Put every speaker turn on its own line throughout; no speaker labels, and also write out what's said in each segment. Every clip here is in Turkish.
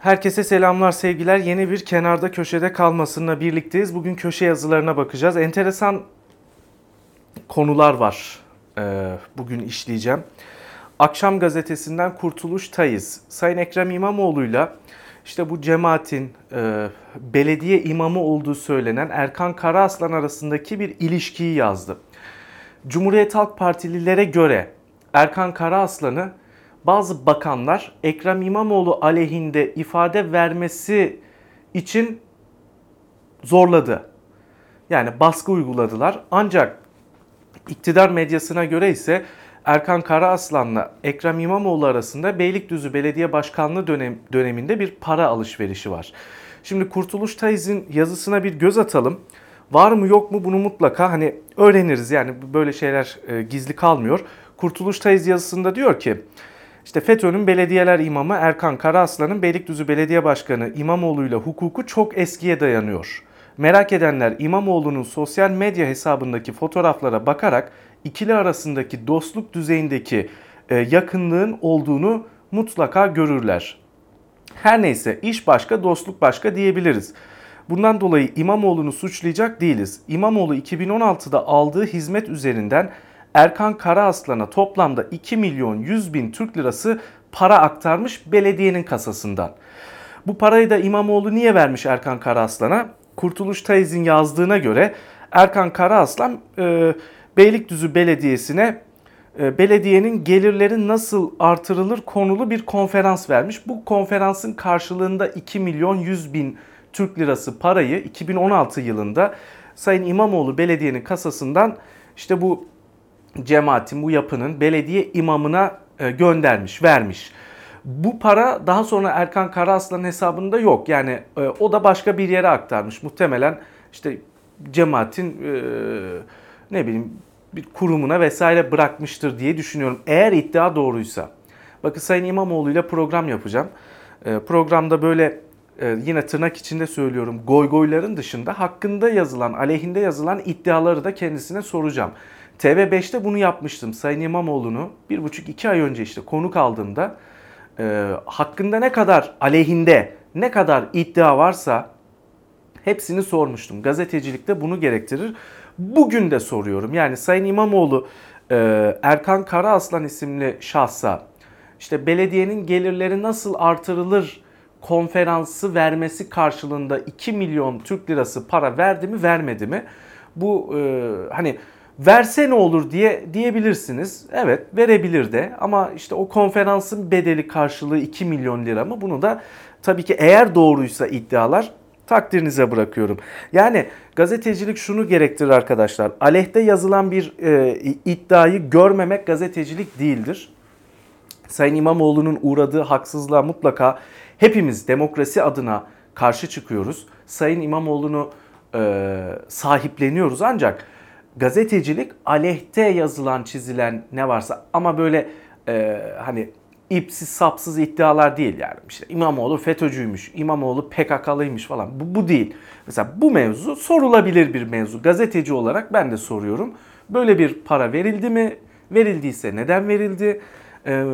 Herkese selamlar, sevgiler. Yeni bir kenarda köşede kalmasınla birlikteyiz. Bugün köşe yazılarına bakacağız. Enteresan konular var. Ee, bugün işleyeceğim. Akşam gazetesinden Kurtuluş Tayiz. Sayın Ekrem İmamoğlu'yla işte bu cemaatin e, belediye imamı olduğu söylenen Erkan Karaaslan arasındaki bir ilişkiyi yazdı. Cumhuriyet Halk Partililere göre Erkan Karaaslan'ı bazı bakanlar Ekrem İmamoğlu aleyhinde ifade vermesi için zorladı. Yani baskı uyguladılar. Ancak iktidar medyasına göre ise Erkan Karaaslan'la Ekrem İmamoğlu arasında Beylikdüzü Belediye Başkanlığı dönem, döneminde bir para alışverişi var. Şimdi Kurtuluş Tayiz'in yazısına bir göz atalım. Var mı yok mu bunu mutlaka hani öğreniriz yani böyle şeyler e, gizli kalmıyor. Kurtuluş Tayiz yazısında diyor ki işte FETÖ'nün belediyeler imamı Erkan Karaaslan'ın Beylikdüzü Belediye Başkanı İmamoğlu ile hukuku çok eskiye dayanıyor. Merak edenler İmamoğlu'nun sosyal medya hesabındaki fotoğraflara bakarak ikili arasındaki dostluk düzeyindeki e, yakınlığın olduğunu mutlaka görürler. Her neyse iş başka dostluk başka diyebiliriz. Bundan dolayı İmamoğlu'nu suçlayacak değiliz. İmamoğlu 2016'da aldığı hizmet üzerinden Erkan Karaaslan'a toplamda 2 milyon 100 bin Türk lirası para aktarmış belediyenin kasasından. Bu parayı da İmamoğlu niye vermiş Erkan Karaaslan'a? Kurtuluş Tayiz'in yazdığına göre Erkan Karaaslan e, Beylikdüzü Belediyesi'ne e, belediyenin gelirleri nasıl artırılır konulu bir konferans vermiş. Bu konferansın karşılığında 2 milyon 100 bin Türk lirası parayı 2016 yılında Sayın İmamoğlu belediyenin kasasından işte bu cemaatin, bu yapının belediye imamına e, göndermiş, vermiş. Bu para daha sonra Erkan Karaaslan'ın hesabında yok. Yani e, o da başka bir yere aktarmış. Muhtemelen işte cemaatin e, ne bileyim bir kurumuna vesaire bırakmıştır diye düşünüyorum. Eğer iddia doğruysa. Bakın Sayın İmamoğlu ile program yapacağım. Programda böyle yine tırnak içinde söylüyorum goygoyların dışında hakkında yazılan, aleyhinde yazılan iddiaları da kendisine soracağım. TV5'te bunu yapmıştım. Sayın İmamoğlu'nu bir buçuk iki ay önce işte konuk aldığımda e, hakkında ne kadar aleyhinde ne kadar iddia varsa hepsini sormuştum. Gazetecilikte bunu gerektirir. Bugün de soruyorum. Yani Sayın İmamoğlu e, Erkan Karaaslan isimli şahsa işte belediyenin gelirleri nasıl artırılır konferansı vermesi karşılığında 2 milyon Türk lirası para verdi mi vermedi mi? Bu e, hani verse ne olur diye diyebilirsiniz. Evet verebilir de ama işte o konferansın bedeli karşılığı 2 milyon lira mı? Bunu da tabii ki eğer doğruysa iddialar takdirinize bırakıyorum. Yani gazetecilik şunu gerektirir arkadaşlar. Aleyhte yazılan bir e, iddiayı görmemek gazetecilik değildir. Sayın İmamoğlu'nun uğradığı haksızlığa mutlaka hepimiz demokrasi adına karşı çıkıyoruz. Sayın İmamoğlu'nu e, sahipleniyoruz ancak gazetecilik aleyhte yazılan çizilen ne varsa ama böyle e, hani ipsiz sapsız iddialar değil yani. İşte İmamoğlu FETÖ'cüymüş, İmamoğlu PKK'lıymış falan. Bu, bu değil. Mesela bu mevzu sorulabilir bir mevzu. Gazeteci olarak ben de soruyorum. Böyle bir para verildi mi? Verildiyse neden verildi? Ee,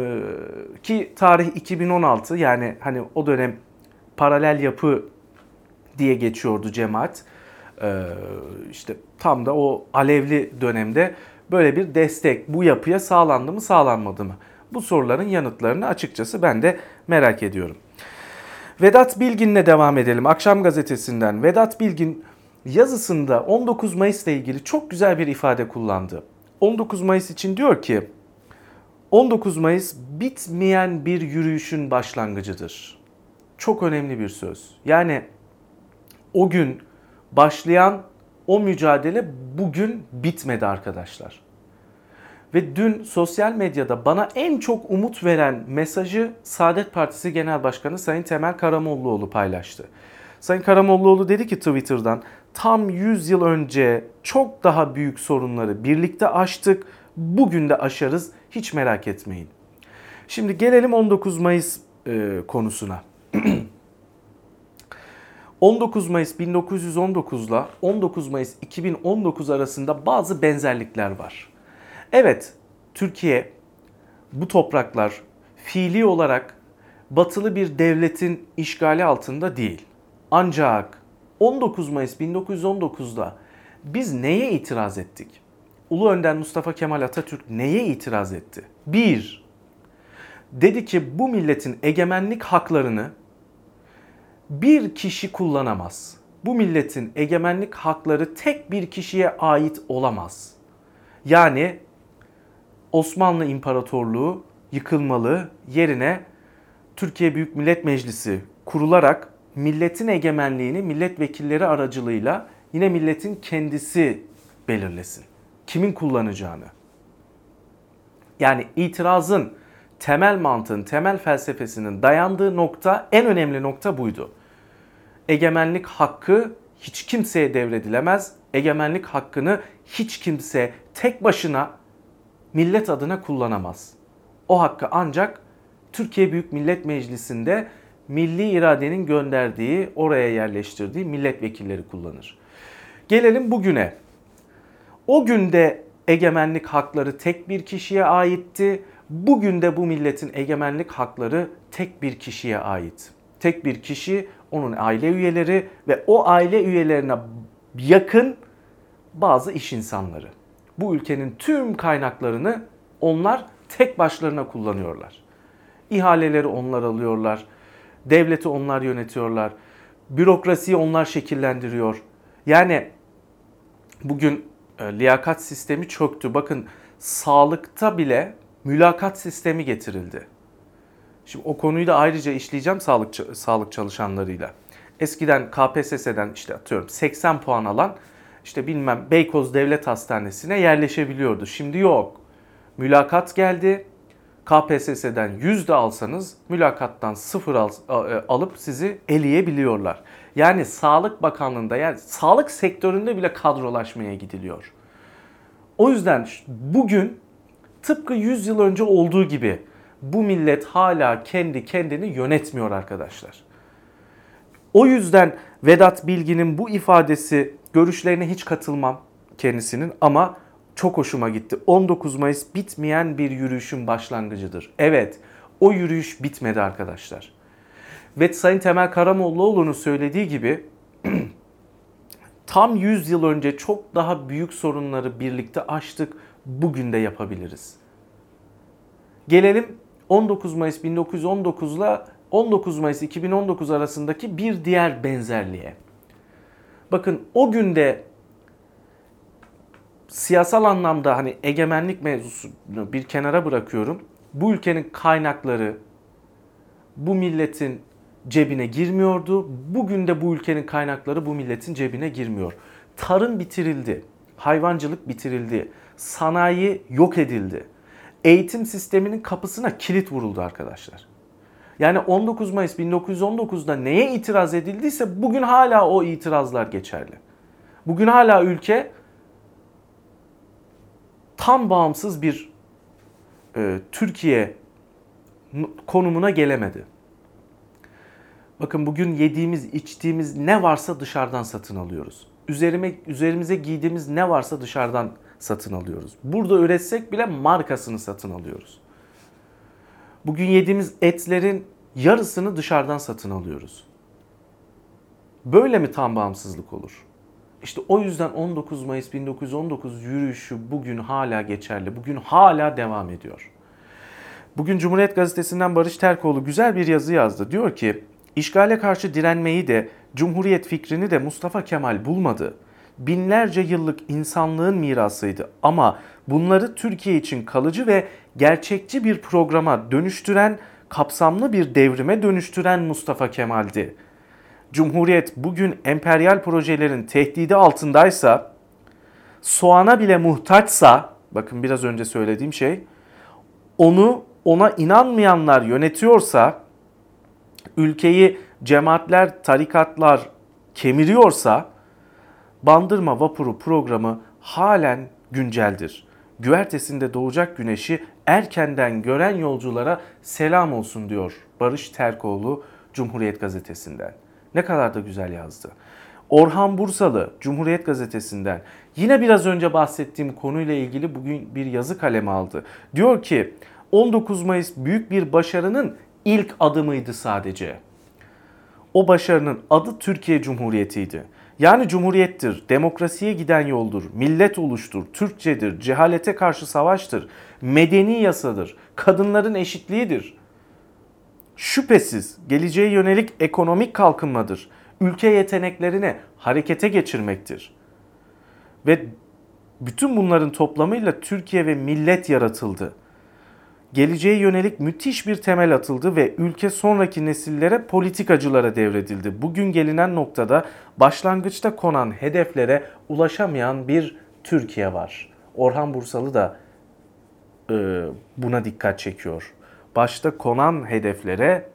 ki tarih 2016 yani hani o dönem paralel yapı diye geçiyordu cemaat. Ee, işte tam da o alevli dönemde böyle bir destek bu yapıya sağlandı mı sağlanmadı mı? Bu soruların yanıtlarını açıkçası ben de merak ediyorum. Vedat Bilgin'le devam edelim. Akşam gazetesinden Vedat Bilgin yazısında 19 Mayıs ile ilgili çok güzel bir ifade kullandı. 19 Mayıs için diyor ki 19 Mayıs bitmeyen bir yürüyüşün başlangıcıdır. Çok önemli bir söz. Yani o gün başlayan o mücadele bugün bitmedi arkadaşlar. Ve dün sosyal medyada bana en çok umut veren mesajı Saadet Partisi Genel Başkanı Sayın Temel Karamollaoğlu paylaştı. Sayın Karamollaoğlu dedi ki Twitter'dan tam 100 yıl önce çok daha büyük sorunları birlikte aştık. Bugün de aşarız hiç merak etmeyin. Şimdi gelelim 19 Mayıs e, konusuna. 19 Mayıs 1919 ile 19 Mayıs 2019 arasında bazı benzerlikler var. Evet, Türkiye bu topraklar fiili olarak batılı bir devletin işgali altında değil. Ancak 19 Mayıs 1919'da biz neye itiraz ettik? Ulu Önder Mustafa Kemal Atatürk neye itiraz etti? Bir, dedi ki bu milletin egemenlik haklarını bir kişi kullanamaz. Bu milletin egemenlik hakları tek bir kişiye ait olamaz. Yani Osmanlı İmparatorluğu yıkılmalı, yerine Türkiye Büyük Millet Meclisi kurularak milletin egemenliğini milletvekilleri aracılığıyla yine milletin kendisi belirlesin. Kimin kullanacağını. Yani itirazın temel mantığın, temel felsefesinin dayandığı nokta, en önemli nokta buydu. Egemenlik hakkı hiç kimseye devredilemez. Egemenlik hakkını hiç kimse tek başına millet adına kullanamaz. O hakkı ancak Türkiye Büyük Millet Meclisi'nde milli iradenin gönderdiği, oraya yerleştirdiği milletvekilleri kullanır. Gelelim bugüne. O günde egemenlik hakları tek bir kişiye aitti. Bugün de bu milletin egemenlik hakları tek bir kişiye ait. Tek bir kişi, onun aile üyeleri ve o aile üyelerine yakın bazı iş insanları. Bu ülkenin tüm kaynaklarını onlar tek başlarına kullanıyorlar. İhaleleri onlar alıyorlar. Devleti onlar yönetiyorlar. Bürokrasiyi onlar şekillendiriyor. Yani bugün e, liyakat sistemi çöktü. Bakın sağlıkta bile mülakat sistemi getirildi. Şimdi o konuyu da ayrıca işleyeceğim sağlık sağlık çalışanlarıyla. Eskiden KPSS'den işte atıyorum 80 puan alan işte bilmem Beykoz Devlet Hastanesi'ne yerleşebiliyordu. Şimdi yok. Mülakat geldi. KPSS'den 100 de alsanız mülakattan sıfır al, e, alıp sizi eleyebiliyorlar. Yani Sağlık Bakanlığı'nda yani sağlık sektöründe bile kadrolaşmaya gidiliyor. O yüzden bugün tıpkı 100 yıl önce olduğu gibi bu millet hala kendi kendini yönetmiyor arkadaşlar. O yüzden Vedat Bilgin'in bu ifadesi görüşlerine hiç katılmam kendisinin ama çok hoşuma gitti. 19 Mayıs bitmeyen bir yürüyüşün başlangıcıdır. Evet, o yürüyüş bitmedi arkadaşlar. Ve Sayın Temel Karamollaoğlu'nun söylediği gibi tam 100 yıl önce çok daha büyük sorunları birlikte aştık. Bugün de yapabiliriz. Gelelim 19 Mayıs 1919 ile 19 Mayıs 2019 arasındaki bir diğer benzerliğe. Bakın o günde siyasal anlamda hani egemenlik mevzusunu bir kenara bırakıyorum. Bu ülkenin kaynakları bu milletin cebine girmiyordu. Bugün de bu ülkenin kaynakları bu milletin cebine girmiyor. Tarım bitirildi. Hayvancılık bitirildi. Sanayi yok edildi. Eğitim sisteminin kapısına kilit vuruldu arkadaşlar. Yani 19 Mayıs 1919'da neye itiraz edildiyse bugün hala o itirazlar geçerli. Bugün hala ülke tam bağımsız bir e, Türkiye konumuna gelemedi. Bakın bugün yediğimiz, içtiğimiz ne varsa dışarıdan satın alıyoruz. Üzerime, üzerimize giydiğimiz ne varsa dışarıdan satın alıyoruz. Burada üretsek bile markasını satın alıyoruz. Bugün yediğimiz etlerin yarısını dışarıdan satın alıyoruz. Böyle mi tam bağımsızlık olur? İşte o yüzden 19 Mayıs 1919 yürüyüşü bugün hala geçerli. Bugün hala devam ediyor. Bugün Cumhuriyet Gazetesi'nden Barış Terkoğlu güzel bir yazı yazdı. Diyor ki, işgale karşı direnmeyi de, Cumhuriyet fikrini de Mustafa Kemal bulmadı. Binlerce yıllık insanlığın mirasıydı ama bunları Türkiye için kalıcı ve gerçekçi bir programa dönüştüren, kapsamlı bir devrime dönüştüren Mustafa Kemal'di. Cumhuriyet bugün emperyal projelerin tehdidi altındaysa, soğana bile muhtaçsa, bakın biraz önce söylediğim şey, onu ona inanmayanlar yönetiyorsa, ülkeyi cemaatler, tarikatlar kemiriyorsa, Bandırma Vapuru programı halen günceldir. Güvertesinde doğacak güneşi erkenden gören yolculara selam olsun diyor Barış Terkoğlu Cumhuriyet Gazetesi'nden. Ne kadar da güzel yazdı. Orhan Bursalı Cumhuriyet Gazetesi'nden yine biraz önce bahsettiğim konuyla ilgili bugün bir yazı kaleme aldı. Diyor ki 19 Mayıs büyük bir başarının ilk adımıydı sadece. O başarının adı Türkiye Cumhuriyeti'ydi. Yani cumhuriyettir, demokrasiye giden yoldur, millet oluştur, Türkçedir, cehalete karşı savaştır, medeni yasadır, kadınların eşitliğidir. Şüphesiz geleceğe yönelik ekonomik kalkınmadır. Ülke yeteneklerini harekete geçirmektir. Ve bütün bunların toplamıyla Türkiye ve millet yaratıldı. Geleceğe yönelik müthiş bir temel atıldı ve ülke sonraki nesillere politikacılara devredildi. Bugün gelinen noktada başlangıçta konan hedeflere ulaşamayan bir Türkiye var. Orhan Bursalı da e, buna dikkat çekiyor. Başta konan hedeflere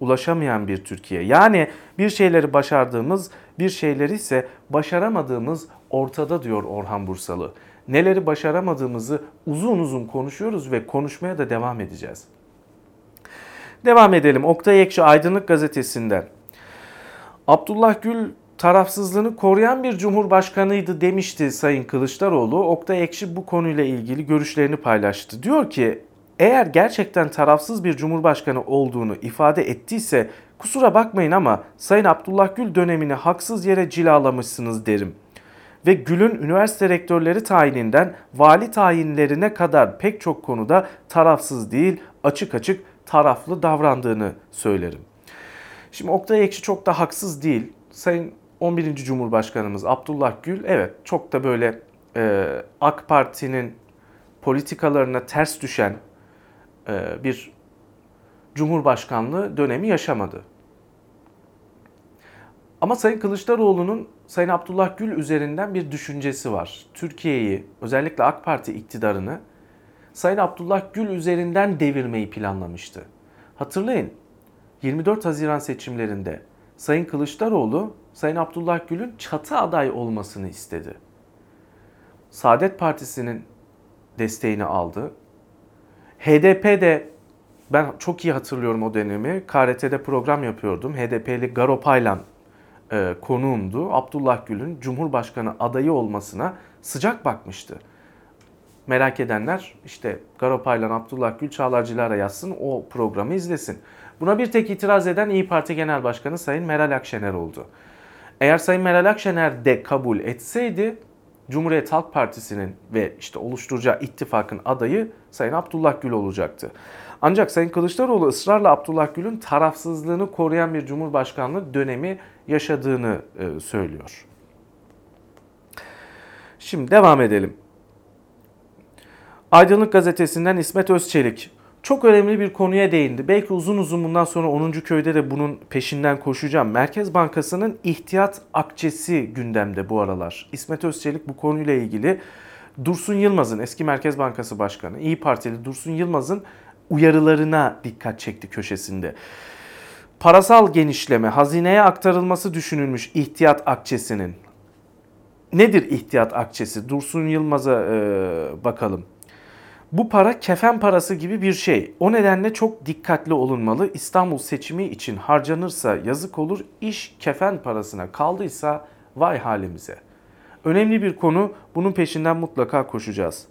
ulaşamayan bir Türkiye. Yani bir şeyleri başardığımız, bir şeyleri ise başaramadığımız ortada diyor Orhan Bursalı. Neleri başaramadığımızı uzun uzun konuşuyoruz ve konuşmaya da devam edeceğiz. Devam edelim. Oktay Ekşi Aydınlık Gazetesi'nden. Abdullah Gül tarafsızlığını koruyan bir cumhurbaşkanıydı demişti Sayın Kılıçdaroğlu. Oktay Ekşi bu konuyla ilgili görüşlerini paylaştı. Diyor ki eğer gerçekten tarafsız bir cumhurbaşkanı olduğunu ifade ettiyse kusura bakmayın ama Sayın Abdullah Gül dönemini haksız yere cilalamışsınız derim. Ve Gül'ün üniversite rektörleri tayininden vali tayinlerine kadar pek çok konuda tarafsız değil açık açık taraflı davrandığını söylerim. Şimdi Oktay Ekşi çok da haksız değil. Sayın 11. Cumhurbaşkanımız Abdullah Gül evet çok da böyle e, AK Parti'nin politikalarına ters düşen e, bir cumhurbaşkanlığı dönemi yaşamadı. Ama Sayın Kılıçdaroğlu'nun Sayın Abdullah Gül üzerinden bir düşüncesi var. Türkiye'yi özellikle AK Parti iktidarını Sayın Abdullah Gül üzerinden devirmeyi planlamıştı. Hatırlayın 24 Haziran seçimlerinde Sayın Kılıçdaroğlu Sayın Abdullah Gül'ün çatı aday olmasını istedi. Saadet Partisi'nin desteğini aldı. HDP de ben çok iyi hatırlıyorum o dönemi. KRT'de program yapıyordum. HDP'li Garo Paylan e, konuğumdu. Abdullah Gül'ün Cumhurbaşkanı adayı olmasına sıcak bakmıştı. Merak edenler işte Garo Paylan, Abdullah Gül, Çağlar Cilara yazsın o programı izlesin. Buna bir tek itiraz eden İyi Parti Genel Başkanı Sayın Meral Akşener oldu. Eğer Sayın Meral Akşener de kabul etseydi Cumhuriyet Halk Partisi'nin ve işte oluşturacağı ittifakın adayı Sayın Abdullah Gül olacaktı. Ancak Sayın Kılıçdaroğlu ısrarla Abdullah Gül'ün tarafsızlığını koruyan bir cumhurbaşkanlığı dönemi yaşadığını e, söylüyor. Şimdi devam edelim. Aydınlık Gazetesi'nden İsmet Özçelik çok önemli bir konuya değindi. Belki uzun uzun bundan sonra 10. köyde de bunun peşinden koşacağım. Merkez Bankası'nın ihtiyat akçesi gündemde bu aralar. İsmet Özçelik bu konuyla ilgili Dursun Yılmaz'ın eski Merkez Bankası Başkanı, İyi Partili Dursun Yılmaz'ın uyarılarına dikkat çekti köşesinde. Parasal genişleme, hazineye aktarılması düşünülmüş ihtiyat akçesinin. Nedir ihtiyat akçesi? Dursun Yılmaz'a e, bakalım. Bu para kefen parası gibi bir şey. O nedenle çok dikkatli olunmalı. İstanbul seçimi için harcanırsa yazık olur. İş kefen parasına kaldıysa vay halimize. Önemli bir konu. Bunun peşinden mutlaka koşacağız.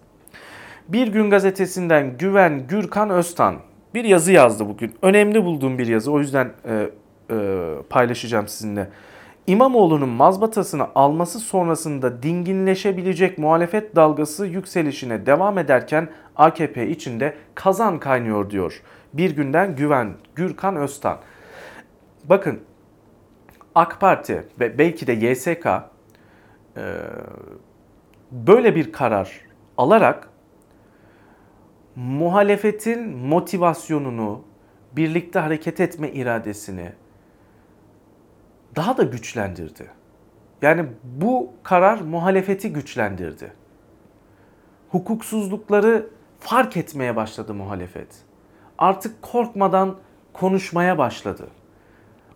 Bir Gün Gazetesi'nden Güven Gürkan Öztan bir yazı yazdı bugün. Önemli bulduğum bir yazı. O yüzden e, e, paylaşacağım sizinle. İmamoğlu'nun mazbatasını alması sonrasında dinginleşebilecek muhalefet dalgası yükselişine devam ederken AKP içinde kazan kaynıyor diyor. Bir günden Güven Gürkan Öztan. Bakın AK Parti ve belki de YSK e, böyle bir karar alarak muhalefetin motivasyonunu, birlikte hareket etme iradesini daha da güçlendirdi. Yani bu karar muhalefeti güçlendirdi. Hukuksuzlukları fark etmeye başladı muhalefet. Artık korkmadan konuşmaya başladı.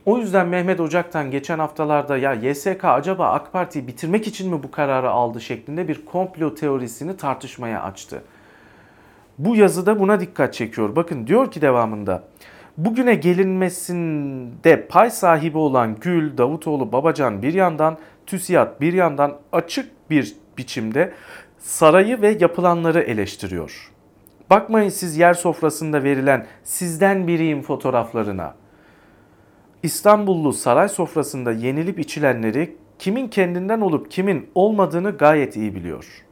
O yüzden Mehmet Ocak'tan geçen haftalarda ya YSK acaba AK Parti'yi bitirmek için mi bu kararı aldı şeklinde bir komplo teorisini tartışmaya açtı. Bu yazıda buna dikkat çekiyor. Bakın diyor ki devamında bugüne gelinmesinde pay sahibi olan Gül, Davutoğlu, Babacan bir yandan, TÜSİAD bir yandan açık bir biçimde sarayı ve yapılanları eleştiriyor. Bakmayın siz yer sofrasında verilen sizden biriyim fotoğraflarına. İstanbullu saray sofrasında yenilip içilenleri kimin kendinden olup kimin olmadığını gayet iyi biliyor.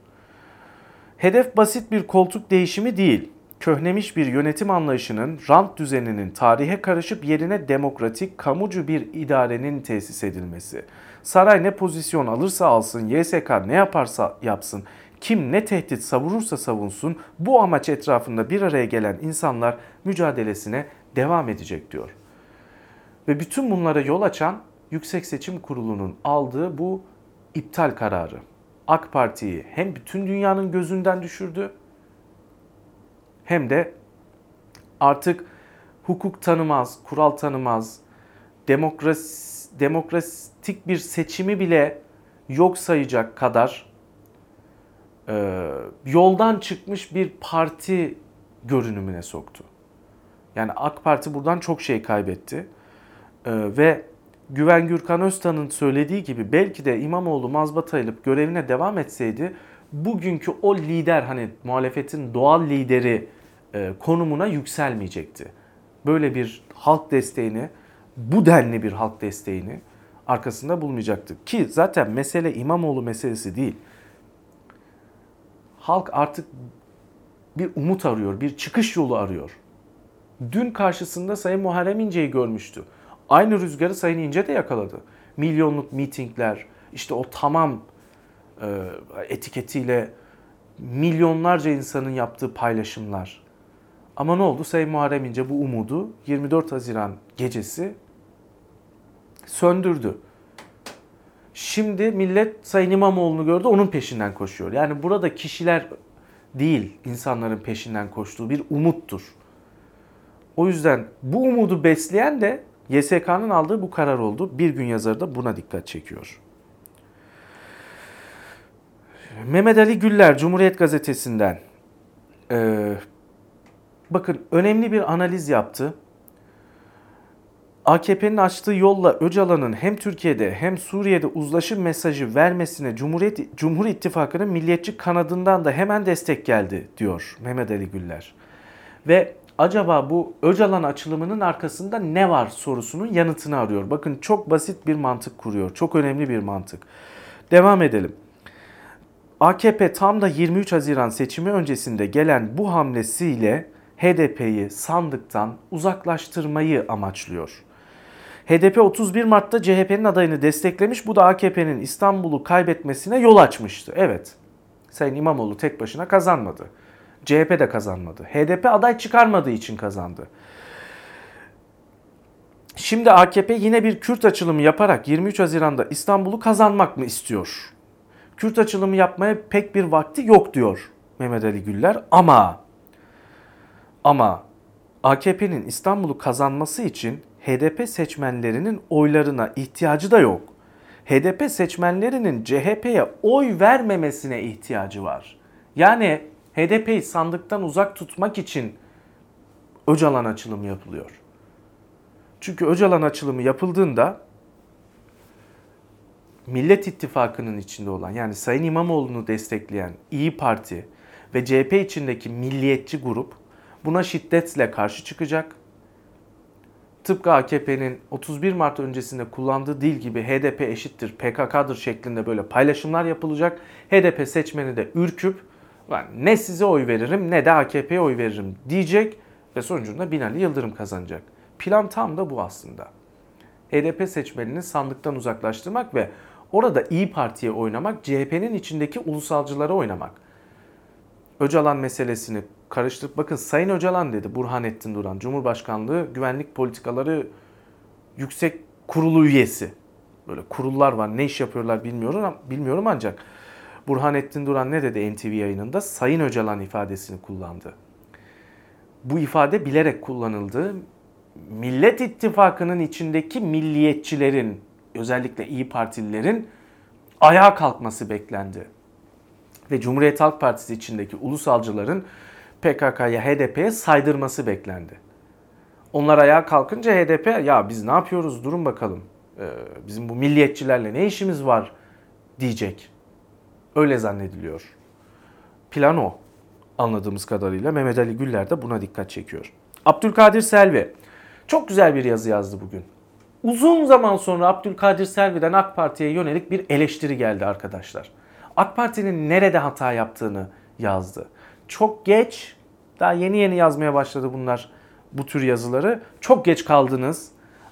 Hedef basit bir koltuk değişimi değil. Köhnemiş bir yönetim anlayışının, rant düzeninin tarihe karışıp yerine demokratik, kamucu bir idarenin tesis edilmesi. Saray ne pozisyon alırsa alsın, YSK ne yaparsa yapsın, kim ne tehdit savurursa savunsun bu amaç etrafında bir araya gelen insanlar mücadelesine devam edecek diyor. Ve bütün bunlara yol açan Yüksek Seçim Kurulu'nun aldığı bu iptal kararı. AK Parti'yi hem bütün dünyanın gözünden düşürdü hem de artık hukuk tanımaz, kural tanımaz, demokrasi, demokratik bir seçimi bile yok sayacak kadar e, yoldan çıkmış bir parti görünümüne soktu. Yani AK Parti buradan çok şey kaybetti. E, ve Güven Gürkan Öztan'ın söylediği gibi belki de İmamoğlu mazbata ayılıp görevine devam etseydi bugünkü o lider hani muhalefetin doğal lideri e, konumuna yükselmeyecekti. Böyle bir halk desteğini, bu denli bir halk desteğini arkasında bulmayacaktı. Ki zaten mesele İmamoğlu meselesi değil. Halk artık bir umut arıyor, bir çıkış yolu arıyor. Dün karşısında Sayın Muharrem İnce'yi görmüştü. Aynı rüzgarı Sayın İnce de yakaladı. Milyonluk mitingler, işte o tamam e, etiketiyle milyonlarca insanın yaptığı paylaşımlar. Ama ne oldu? Sayın Muharrem İnce bu umudu 24 Haziran gecesi söndürdü. Şimdi millet Sayın İmamoğlu'nu gördü onun peşinden koşuyor. Yani burada kişiler değil insanların peşinden koştuğu bir umuttur. O yüzden bu umudu besleyen de YSK'nın aldığı bu karar oldu. Bir gün yazarı da buna dikkat çekiyor. Mehmet Ali Güller Cumhuriyet Gazetesi'nden ee, bakın önemli bir analiz yaptı. AKP'nin açtığı yolla Öcalan'ın hem Türkiye'de hem Suriye'de uzlaşım mesajı vermesine Cumhuriyet Cumhur İttifakı'nın milliyetçi kanadından da hemen destek geldi diyor Mehmet Ali Güller. Ve acaba bu Öcalan açılımının arkasında ne var sorusunun yanıtını arıyor. Bakın çok basit bir mantık kuruyor. Çok önemli bir mantık. Devam edelim. AKP tam da 23 Haziran seçimi öncesinde gelen bu hamlesiyle HDP'yi sandıktan uzaklaştırmayı amaçlıyor. HDP 31 Mart'ta CHP'nin adayını desteklemiş. Bu da AKP'nin İstanbul'u kaybetmesine yol açmıştı. Evet. Sayın İmamoğlu tek başına kazanmadı. CHP de kazanmadı. HDP aday çıkarmadığı için kazandı. Şimdi AKP yine bir Kürt açılımı yaparak 23 Haziran'da İstanbul'u kazanmak mı istiyor? Kürt açılımı yapmaya pek bir vakti yok diyor Mehmet Ali Güller ama ama AKP'nin İstanbul'u kazanması için HDP seçmenlerinin oylarına ihtiyacı da yok. HDP seçmenlerinin CHP'ye oy vermemesine ihtiyacı var. Yani HDP'yi sandıktan uzak tutmak için Öcalan açılımı yapılıyor. Çünkü Öcalan açılımı yapıldığında Millet İttifakı'nın içinde olan yani Sayın İmamoğlu'nu destekleyen İyi Parti ve CHP içindeki milliyetçi grup buna şiddetle karşı çıkacak. Tıpkı AKP'nin 31 Mart öncesinde kullandığı dil gibi HDP eşittir PKK'dır şeklinde böyle paylaşımlar yapılacak. HDP seçmeni de ürküp ne size oy veririm ne de AKP'ye oy veririm diyecek ve sonucunda Binali Yıldırım kazanacak. Plan tam da bu aslında. HDP seçmenini sandıktan uzaklaştırmak ve orada İyi Parti'ye oynamak, CHP'nin içindeki ulusalcılara oynamak. Öcalan meselesini karıştırıp bakın Sayın Öcalan dedi Burhanettin Duran Cumhurbaşkanlığı Güvenlik Politikaları Yüksek Kurulu üyesi. Böyle kurullar var. Ne iş yapıyorlar bilmiyorum bilmiyorum ancak Burhanettin Duran ne dedi NTV yayınında? Sayın Öcalan ifadesini kullandı. Bu ifade bilerek kullanıldı. Millet İttifakı'nın içindeki milliyetçilerin, özellikle İyi Partililerin ayağa kalkması beklendi. Ve Cumhuriyet Halk Partisi içindeki ulusalcıların PKK'ya, HDP'ye saydırması beklendi. Onlar ayağa kalkınca HDP ya biz ne yapıyoruz durun bakalım. Ee, bizim bu milliyetçilerle ne işimiz var diyecek. Öyle zannediliyor. Plan o. anladığımız kadarıyla. Mehmet Ali Güller de buna dikkat çekiyor. Abdülkadir Selvi çok güzel bir yazı yazdı bugün. Uzun zaman sonra Abdülkadir Selvi'den AK Parti'ye yönelik bir eleştiri geldi arkadaşlar. AK Parti'nin nerede hata yaptığını yazdı. Çok geç, daha yeni yeni yazmaya başladı bunlar bu tür yazıları. Çok geç kaldınız.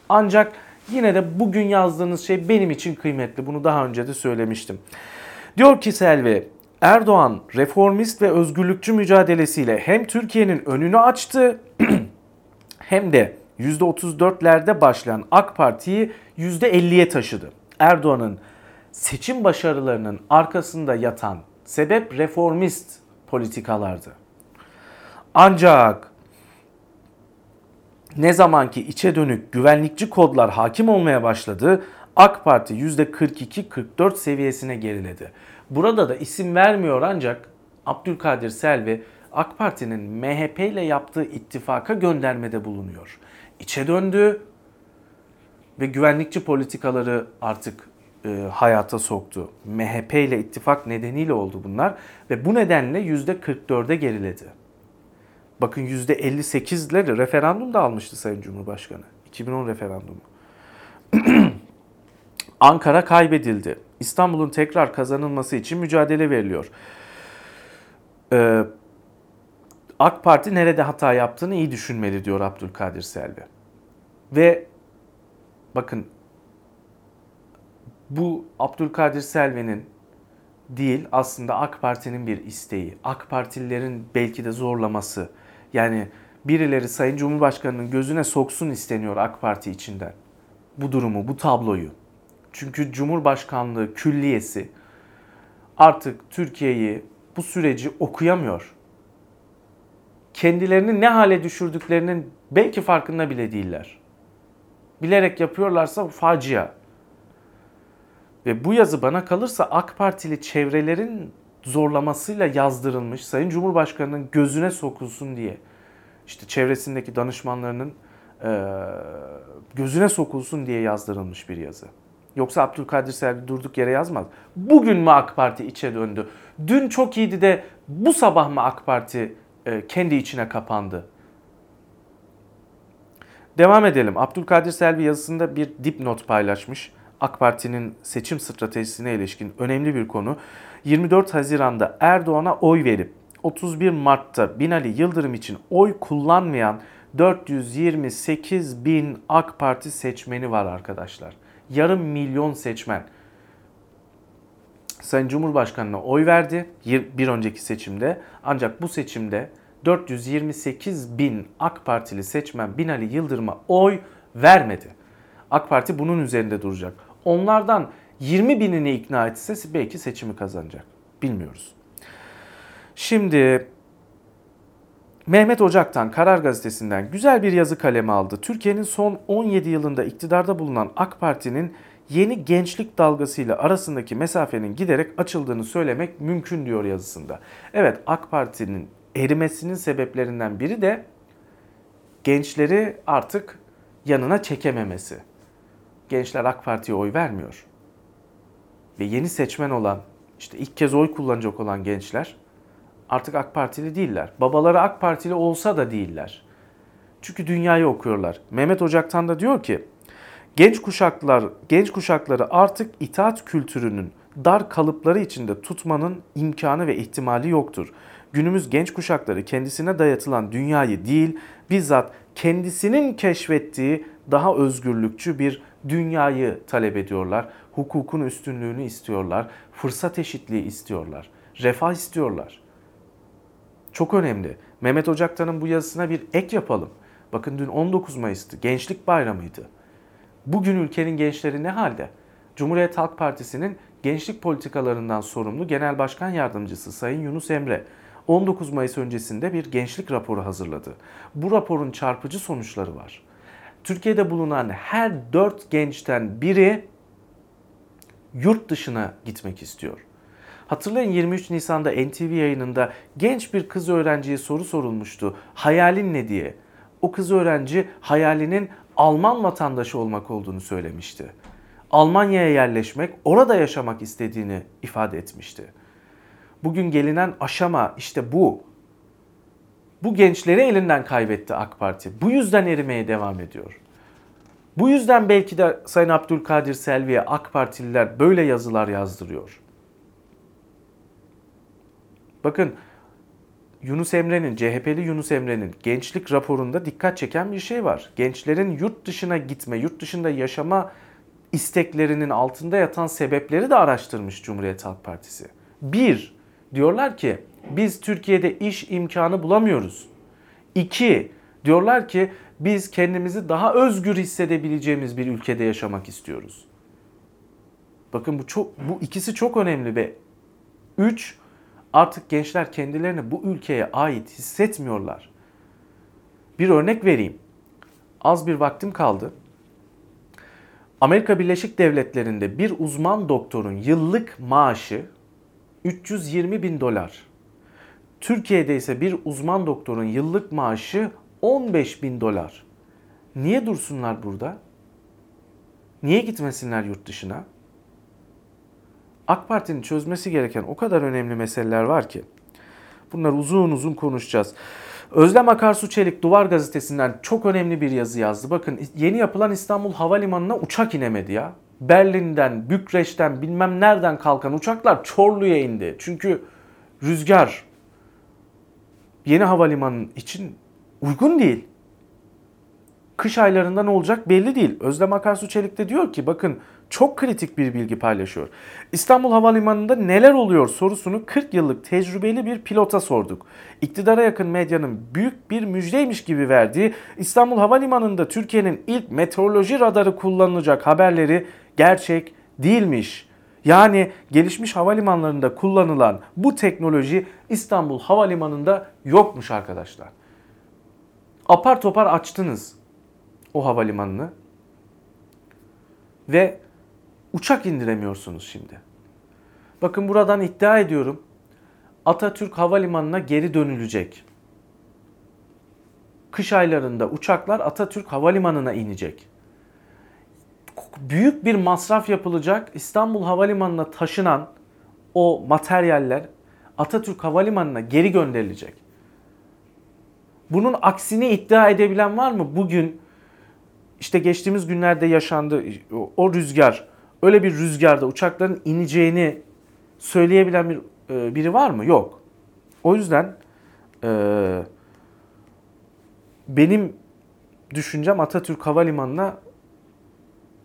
Ancak yine de bugün yazdığınız şey benim için kıymetli. Bunu daha önce de söylemiştim. Diyor ki Selvi, Erdoğan reformist ve özgürlükçü mücadelesiyle hem Türkiye'nin önünü açtı hem de %34'lerde başlayan AK Parti'yi %50'ye taşıdı. Erdoğan'ın seçim başarılarının arkasında yatan sebep reformist politikalardı. Ancak ne zamanki içe dönük güvenlikçi kodlar hakim olmaya başladı, AK Parti %42-44 seviyesine geriledi. Burada da isim vermiyor ancak Abdülkadir Selvi AK Parti'nin MHP ile yaptığı ittifaka göndermede bulunuyor. İçe döndü ve güvenlikçi politikaları artık e, hayata soktu. MHP ile ittifak nedeniyle oldu bunlar ve bu nedenle %44'e geriledi. Bakın %58'leri referandum da almıştı Sayın Cumhurbaşkanı. 2010 referandumu. Ankara kaybedildi. İstanbul'un tekrar kazanılması için mücadele veriliyor. Ee, AK Parti nerede hata yaptığını iyi düşünmeli diyor Abdülkadir Selvi. Ve bakın bu Abdülkadir Selvi'nin değil aslında AK Parti'nin bir isteği. AK Partililerin belki de zorlaması. Yani birileri Sayın Cumhurbaşkanı'nın gözüne soksun isteniyor AK Parti içinden. Bu durumu, bu tabloyu. Çünkü Cumhurbaşkanlığı külliyesi artık Türkiye'yi bu süreci okuyamıyor. Kendilerini ne hale düşürdüklerinin belki farkında bile değiller. Bilerek yapıyorlarsa facia. Ve bu yazı bana kalırsa AK Partili çevrelerin zorlamasıyla yazdırılmış Sayın Cumhurbaşkanı'nın gözüne sokulsun diye. işte çevresindeki danışmanlarının gözüne sokulsun diye yazdırılmış bir yazı. Yoksa Abdülkadir Selvi durduk yere yazmaz. Bugün mü AK Parti içe döndü? Dün çok iyiydi de bu sabah mı AK Parti e, kendi içine kapandı? Devam edelim. Abdülkadir Selvi yazısında bir dipnot paylaşmış. AK Parti'nin seçim stratejisine ilişkin önemli bir konu. 24 Haziran'da Erdoğan'a oy verip 31 Mart'ta Binali Yıldırım için oy kullanmayan 428 bin AK Parti seçmeni var arkadaşlar yarım milyon seçmen Sayın Cumhurbaşkanı'na oy verdi bir önceki seçimde. Ancak bu seçimde 428 bin AK Partili seçmen Binali Yıldırım'a oy vermedi. AK Parti bunun üzerinde duracak. Onlardan 20 binini ikna etse belki seçimi kazanacak. Bilmiyoruz. Şimdi Mehmet Ocak'tan Karar Gazetesi'nden güzel bir yazı kalemi aldı. Türkiye'nin son 17 yılında iktidarda bulunan AK Parti'nin yeni gençlik dalgasıyla arasındaki mesafenin giderek açıldığını söylemek mümkün diyor yazısında. Evet AK Parti'nin erimesinin sebeplerinden biri de gençleri artık yanına çekememesi. Gençler AK Parti'ye oy vermiyor. Ve yeni seçmen olan, işte ilk kez oy kullanacak olan gençler artık AK Partili değiller. Babaları AK Partili olsa da değiller. Çünkü dünyayı okuyorlar. Mehmet Ocak'tan da diyor ki genç kuşaklar genç kuşakları artık itaat kültürünün dar kalıpları içinde tutmanın imkanı ve ihtimali yoktur. Günümüz genç kuşakları kendisine dayatılan dünyayı değil, bizzat kendisinin keşfettiği daha özgürlükçü bir dünyayı talep ediyorlar. Hukukun üstünlüğünü istiyorlar, fırsat eşitliği istiyorlar, refah istiyorlar. Çok önemli. Mehmet Ocaktan'ın bu yazısına bir ek yapalım. Bakın dün 19 Mayıs'tı. Gençlik bayramıydı. Bugün ülkenin gençleri ne halde? Cumhuriyet Halk Partisi'nin gençlik politikalarından sorumlu Genel Başkan Yardımcısı Sayın Yunus Emre 19 Mayıs öncesinde bir gençlik raporu hazırladı. Bu raporun çarpıcı sonuçları var. Türkiye'de bulunan her 4 gençten biri yurt dışına gitmek istiyor. Hatırlayın 23 Nisan'da NTV yayınında genç bir kız öğrenciye soru sorulmuştu. Hayalin ne diye. O kız öğrenci hayalinin Alman vatandaşı olmak olduğunu söylemişti. Almanya'ya yerleşmek, orada yaşamak istediğini ifade etmişti. Bugün gelinen aşama işte bu. Bu gençleri elinden kaybetti AK Parti. Bu yüzden erimeye devam ediyor. Bu yüzden belki de Sayın Abdülkadir Selvi'ye AK Partililer böyle yazılar yazdırıyor. Bakın Yunus Emre'nin, CHP'li Yunus Emre'nin gençlik raporunda dikkat çeken bir şey var. Gençlerin yurt dışına gitme, yurt dışında yaşama isteklerinin altında yatan sebepleri de araştırmış Cumhuriyet Halk Partisi. Bir, diyorlar ki biz Türkiye'de iş imkanı bulamıyoruz. İki, diyorlar ki biz kendimizi daha özgür hissedebileceğimiz bir ülkede yaşamak istiyoruz. Bakın bu çok bu ikisi çok önemli ve üç artık gençler kendilerini bu ülkeye ait hissetmiyorlar. Bir örnek vereyim. Az bir vaktim kaldı. Amerika Birleşik Devletleri'nde bir uzman doktorun yıllık maaşı 320 bin dolar. Türkiye'de ise bir uzman doktorun yıllık maaşı 15 bin dolar. Niye dursunlar burada? Niye gitmesinler yurt dışına? AK Parti'nin çözmesi gereken o kadar önemli meseleler var ki. Bunları uzun uzun konuşacağız. Özlem Akarsu Çelik Duvar Gazetesi'nden çok önemli bir yazı yazdı. Bakın yeni yapılan İstanbul Havalimanı'na uçak inemedi ya. Berlin'den, Bükreş'ten bilmem nereden kalkan uçaklar Çorlu'ya indi. Çünkü rüzgar yeni havalimanı için uygun değil. Kış aylarında ne olacak belli değil. Özlem Akarsu Çelik de diyor ki bakın çok kritik bir bilgi paylaşıyor. İstanbul Havalimanı'nda neler oluyor sorusunu 40 yıllık tecrübeli bir pilota sorduk. İktidara yakın medyanın büyük bir müjdeymiş gibi verdiği İstanbul Havalimanı'nda Türkiye'nin ilk meteoroloji radarı kullanılacak haberleri gerçek değilmiş. Yani gelişmiş havalimanlarında kullanılan bu teknoloji İstanbul Havalimanı'nda yokmuş arkadaşlar. Apar topar açtınız o havalimanını ve uçak indiremiyorsunuz şimdi. Bakın buradan iddia ediyorum Atatürk Havalimanı'na geri dönülecek. Kış aylarında uçaklar Atatürk Havalimanı'na inecek. Büyük bir masraf yapılacak. İstanbul Havalimanı'na taşınan o materyaller Atatürk Havalimanı'na geri gönderilecek. Bunun aksini iddia edebilen var mı? Bugün işte geçtiğimiz günlerde yaşandı o rüzgar öyle bir rüzgarda uçakların ineceğini söyleyebilen bir e, biri var mı? Yok. O yüzden e, benim düşüncem Atatürk Havalimanı'na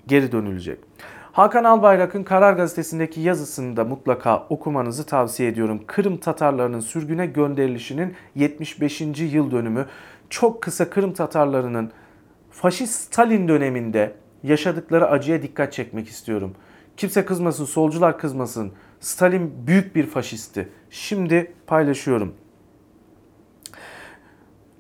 geri dönülecek. Hakan Albayrak'ın Karar Gazetesi'ndeki yazısını da mutlaka okumanızı tavsiye ediyorum. Kırım Tatarlarının sürgüne gönderilişinin 75. yıl dönümü. Çok kısa Kırım Tatarlarının faşist Stalin döneminde yaşadıkları acıya dikkat çekmek istiyorum. Kimse kızmasın, solcular kızmasın. Stalin büyük bir faşisti. Şimdi paylaşıyorum.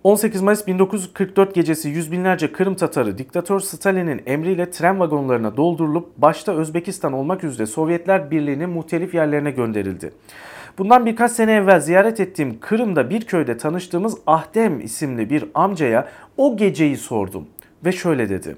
18 Mayıs 1944 gecesi yüz binlerce Kırım Tatarı diktatör Stalin'in emriyle tren vagonlarına doldurulup başta Özbekistan olmak üzere Sovyetler Birliği'nin muhtelif yerlerine gönderildi. Bundan birkaç sene evvel ziyaret ettiğim Kırım'da bir köyde tanıştığımız Ahdem isimli bir amcaya o geceyi sordum ve şöyle dedi.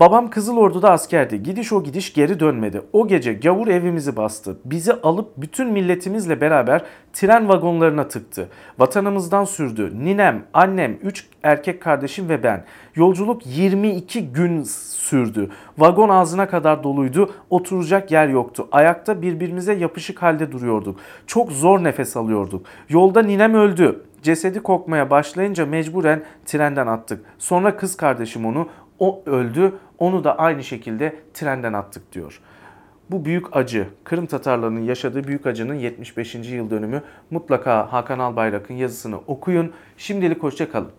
Babam Kızıl Ordu'da askerdi. Gidiş o gidiş geri dönmedi. O gece gavur evimizi bastı. Bizi alıp bütün milletimizle beraber tren vagonlarına tıktı. Vatanımızdan sürdü. Ninem, annem, 3 erkek kardeşim ve ben. Yolculuk 22 gün sürdü. Vagon ağzına kadar doluydu. Oturacak yer yoktu. Ayakta birbirimize yapışık halde duruyorduk. Çok zor nefes alıyorduk. Yolda ninem öldü. Cesedi kokmaya başlayınca mecburen trenden attık. Sonra kız kardeşim onu o öldü. Onu da aynı şekilde trenden attık diyor. Bu büyük acı, Kırım Tatarlarının yaşadığı büyük acının 75. yıl dönümü mutlaka Hakan Albayrak'ın yazısını okuyun. Şimdilik hoşçakalın.